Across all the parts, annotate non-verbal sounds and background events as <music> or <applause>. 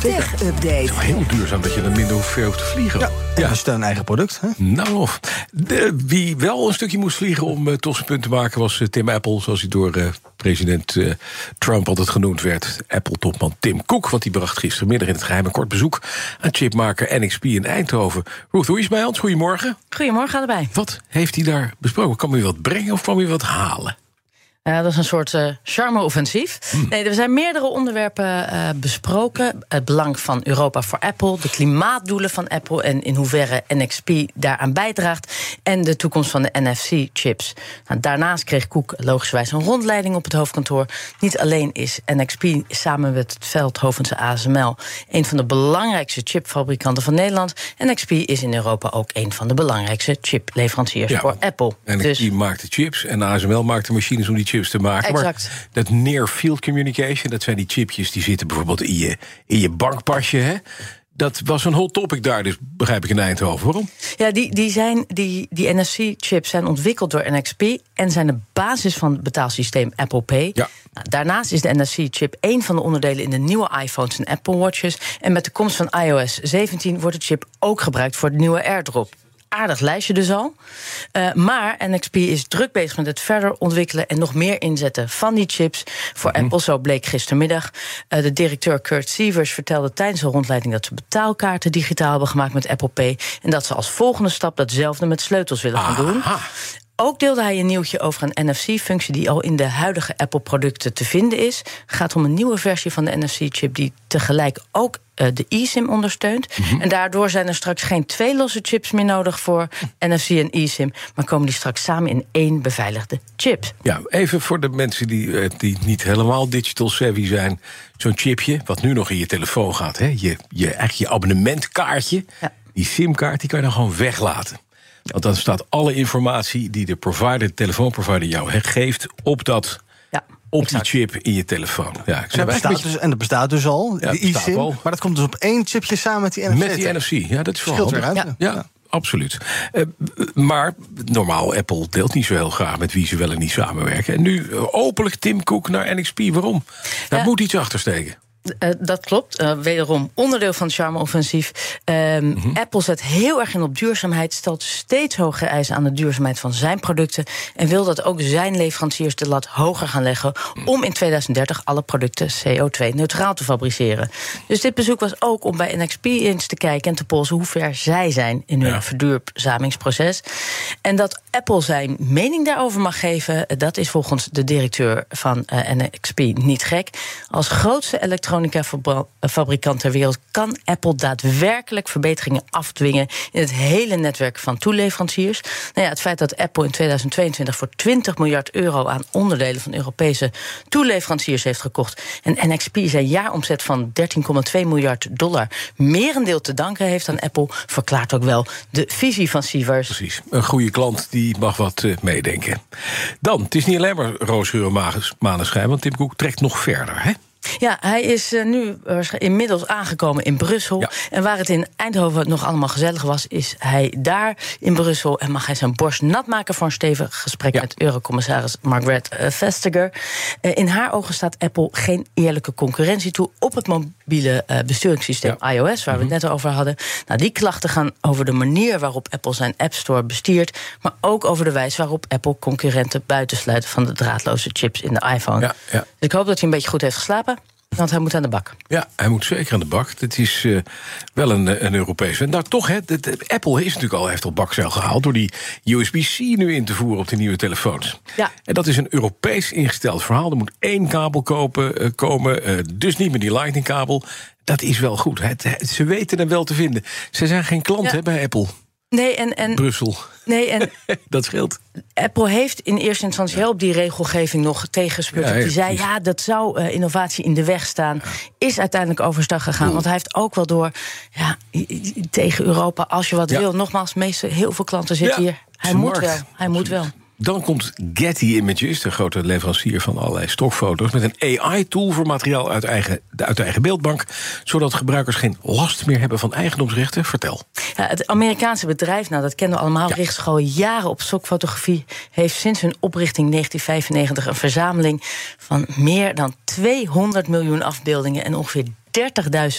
Tech Update. Heel duurzaam dat je dan minder ver hoeft te vliegen. Ja, ja. Dus een eigen product. Hè? Nou, of. De, wie wel een stukje moest vliegen om uh, toch punt te maken... was uh, Tim Apple, zoals hij door uh, president Trump altijd genoemd werd. Apple-topman Tim Cook, want die bracht gistermiddag... in het geheim een kort bezoek aan chipmaker NXP in Eindhoven. Ruth, hoe is bij ons? Goedemorgen. Goedemorgen allebei. Wat heeft hij daar besproken? Kwam hij wat brengen of kwam hij wat halen? Uh, dat is een soort uh, charme-offensief. Hm. Nee, er zijn meerdere onderwerpen uh, besproken. Het belang van Europa voor Apple, de klimaatdoelen van Apple en in hoeverre NXP daaraan bijdraagt. En de toekomst van de NFC-chips. Nou, daarnaast kreeg Koek logischerwijs een rondleiding op het hoofdkantoor. Niet alleen is NXP samen met het Veldhovense ASML een van de belangrijkste chipfabrikanten van Nederland. NXP is in Europa ook een van de belangrijkste chipleveranciers ja, voor Apple. NXP dus... maakt de chips en ASML maakt de machines om die chips te maken. Exact. Maar dat near field communication, dat zijn die chipjes die zitten bijvoorbeeld in je, in je bankpasje. Hè? Dat was een hot topic daar, dus begrijp ik in Eindhoven. Waarom? Ja, die, die, zijn, die, die NFC-chips zijn ontwikkeld door NXP en zijn de basis van het betaalsysteem Apple Pay. Ja. Nou, daarnaast is de NFC-chip één van de onderdelen in de nieuwe iPhones en Apple Watches. En met de komst van iOS 17 wordt de chip ook gebruikt voor de nieuwe AirDrop aardig lijstje dus al. Uh, maar NXP is druk bezig met het verder ontwikkelen en nog meer inzetten van die chips voor mm. Apple. Zo bleek gistermiddag. Uh, de directeur Kurt Sievers vertelde tijdens de rondleiding dat ze betaalkaarten digitaal hebben gemaakt met Apple Pay. En dat ze als volgende stap datzelfde met sleutels willen gaan doen. Ook deelde hij een nieuwtje over een NFC-functie die al in de huidige Apple-producten te vinden is. Het gaat om een nieuwe versie van de NFC-chip die tegelijk ook uh, de eSIM ondersteunt. Mm -hmm. En daardoor zijn er straks geen twee losse chips meer nodig voor NFC en eSIM, maar komen die straks samen in één beveiligde chip. Ja, even voor de mensen die, uh, die niet helemaal digital savvy zijn. Zo'n chipje, wat nu nog in je telefoon gaat, hè? Je, je, eigenlijk je abonnementkaartje, ja. die SIM-kaart, die kan je dan gewoon weglaten. Want dan staat alle informatie die de provider, de telefoonprovider jou geeft, op dat. Ja, op exact. die chip in je telefoon. Ja, en, dat bestaat dus, en dat bestaat dus al, ja, de eSIM. Maar dat komt dus op één chipje samen met die NFC. Met die NFC, ja, dat is wel. Ja. ja. Absoluut. Uh, maar normaal, Apple deelt niet zo heel graag met wie ze wel en niet samenwerken. En nu uh, openlijk Tim Cook naar NXP. Waarom? Daar moet iets achter steken. Uh, dat klopt. Uh, wederom onderdeel van het charme-offensief. Mm -hmm. Apple zet heel erg in op duurzaamheid, stelt steeds hogere eisen aan de duurzaamheid van zijn producten. En wil dat ook zijn leveranciers de lat hoger gaan leggen. om in 2030 alle producten CO2-neutraal te fabriceren. Dus dit bezoek was ook om bij NXP eens te kijken en te polsen hoe ver zij zijn in hun ja. verduurzamingsproces. En dat Apple zijn mening daarover mag geven, dat is volgens de directeur van uh, NXP niet gek. Als grootste elektronica-fabrikant ter wereld kan Apple daadwerkelijk verbeteringen afdwingen in het hele netwerk van toeleveranciers. Nou ja, het feit dat Apple in 2022 voor 20 miljard euro aan onderdelen van Europese toeleveranciers heeft gekocht en NXP zijn jaaromzet van 13,2 miljard dollar merendeel te danken heeft aan Apple, verklaart ook wel de visie van Sievers. Precies, een goede klant die mag wat uh, meedenken. Dan, het is niet alleen maar roosgeur maneschijn, want Tim Cook trekt nog verder, hè? Ja, hij is uh, nu inmiddels aangekomen in Brussel. Ja. En waar het in Eindhoven nog allemaal gezellig was, is hij daar in Brussel en mag hij zijn borst nat maken voor een stevig gesprek ja. met Eurocommissaris Margaret uh, Vestager. In haar ogen staat Apple geen eerlijke concurrentie toe op het mobiele besturingssysteem ja. iOS, waar mm -hmm. we het net over hadden. Nou, die klachten gaan over de manier waarop Apple zijn App Store bestiert, maar ook over de wijze waarop Apple concurrenten buitensluit van de draadloze chips in de iPhone. Ja, ja. Dus ik hoop dat hij een beetje goed heeft geslapen. Want hij moet aan de bak. Ja, hij moet zeker aan de bak. Het is uh, wel een, een Europese. En nou, toch, hè, Apple is natuurlijk al heeft al bakzeil gehaald door die USB-C nu in te voeren op de nieuwe telefoons. Ja. En dat is een Europees ingesteld verhaal. Er moet één kabel kopen, uh, komen, uh, dus niet meer die Lightning-kabel. Dat is wel goed. Het, het, ze weten hem wel te vinden. Ze zijn geen klant Ja. hè, bij Apple. Nee, en, en, Brussel. Nee, en <laughs> dat scheelt. Apple heeft in eerste instantie ja. op die regelgeving nog tegenspeurd. Ja, die zei, ja, dat zou uh, innovatie in de weg staan. Is uiteindelijk overstag gegaan. Want hij heeft ook wel door, ja, tegen Europa, als je wat wil. Nogmaals, meeste, heel veel klanten zitten hier. Hij moet wel, hij moet wel. Dan komt Getty Images, de grote leverancier van allerlei stokfoto's... met een AI-tool voor materiaal uit, eigen, uit de eigen beeldbank... zodat gebruikers geen last meer hebben van eigendomsrechten. Vertel. Ja, het Amerikaanse bedrijf, nou, dat kennen we allemaal... Ja. richt zich al jaren op stokfotografie... heeft sinds hun oprichting 1995 een verzameling... van meer dan 200 miljoen afbeeldingen... en ongeveer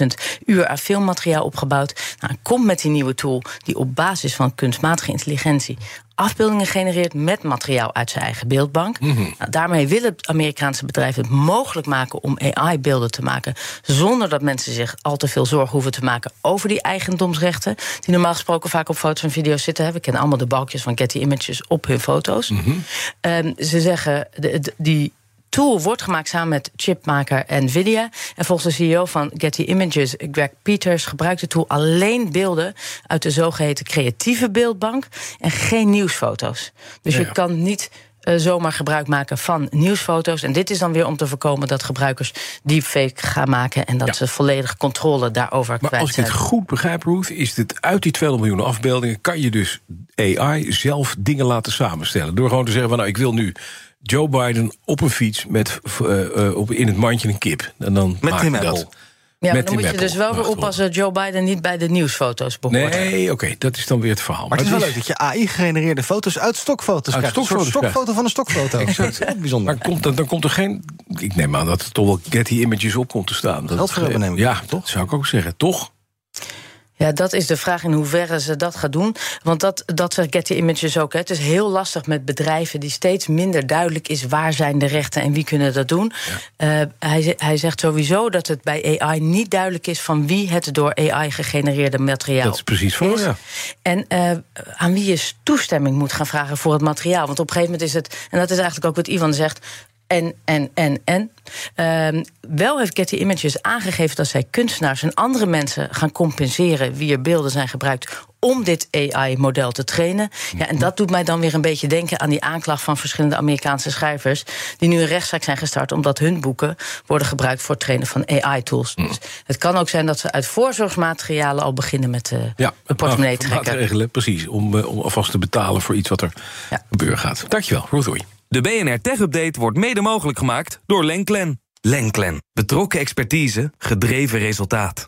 30.000 uur aan filmmateriaal opgebouwd. Nou, komt met die nieuwe tool die op basis van kunstmatige intelligentie afbeeldingen genereert met materiaal uit zijn eigen beeldbank. Mm -hmm. nou, daarmee wil het Amerikaanse bedrijf het mogelijk maken om AI-beelden te maken. zonder dat mensen zich al te veel zorgen hoeven te maken over die eigendomsrechten. die normaal gesproken vaak op foto's en video's zitten. We kennen allemaal de balkjes van Getty Images op hun foto's. Mm -hmm. um, ze zeggen, de, de, die tool wordt gemaakt samen met chipmaker Nvidia. En volgens de CEO van Getty Images, Greg Peters, gebruikt de tool alleen beelden uit de zogeheten creatieve beeldbank en geen nieuwsfoto's. Dus ja, je kan niet uh, zomaar gebruik maken van nieuwsfoto's. En dit is dan weer om te voorkomen dat gebruikers deepfake gaan maken en dat ja. ze volledige controle daarover maar kwijt als ik het goed begrijp, Ruth, is dit uit die 200 miljoen afbeeldingen kan je dus AI zelf dingen laten samenstellen. Door gewoon te zeggen van nou, ik wil nu Joe Biden op een fiets met uh, uh, op, in het mandje een kip. En dan met Tim Apple. Ja, maar dan moet je dus wel weer oppassen... Joe Biden niet bij de nieuwsfoto's behoort. Nee, oké, okay, dat is dan weer het verhaal. Maar, het is wel leuk dat je AI-gegenereerde foto's uit stokfoto's uit krijgt. Stokfoto's een stokfoto van een stokfoto. exact. Dat bijzonder. Maar komt, dan, dan komt er geen... Ik neem aan dat er toch wel Getty Images op komt te staan. Dat Geld voor hebben. Ja, toch? zou ik ook zeggen. Toch? Ja, dat is de vraag in hoeverre ze dat gaat doen. Want dat, dat zegt Getty Images ook. Hè. Het is heel lastig met bedrijven die steeds minder duidelijk is... waar zijn de rechten en wie kunnen dat doen. Ja. Uh, hij, hij zegt sowieso dat het bij AI niet duidelijk is... van wie het door AI gegenereerde materiaal Dat is precies voor, ja. En uh, aan wie je toestemming moet gaan vragen voor het materiaal. Want op een gegeven moment is het... en dat is eigenlijk ook wat Ivan zegt en, en, en, en. Uh, wel heeft Getty Images aangegeven dat zij kunstenaars en andere mensen gaan compenseren wie er beelden zijn gebruikt om dit AI-model te trainen. Ja, en dat doet mij dan weer een beetje denken aan die aanklacht van verschillende Amerikaanse schrijvers. die nu een rechtszaak zijn gestart omdat hun boeken worden gebruikt voor het trainen van AI-tools. Dus het kan ook zijn dat ze uit voorzorgsmaterialen al beginnen met uh, ja, een portemonnee trekken. Regelen, precies, om, uh, om alvast te betalen voor iets wat er ja. gebeuren gaat. Dankjewel, Ruth. De BNR Tech Update wordt mede mogelijk gemaakt door Lenklen. Lenklen. Betrokken expertise, gedreven resultaat.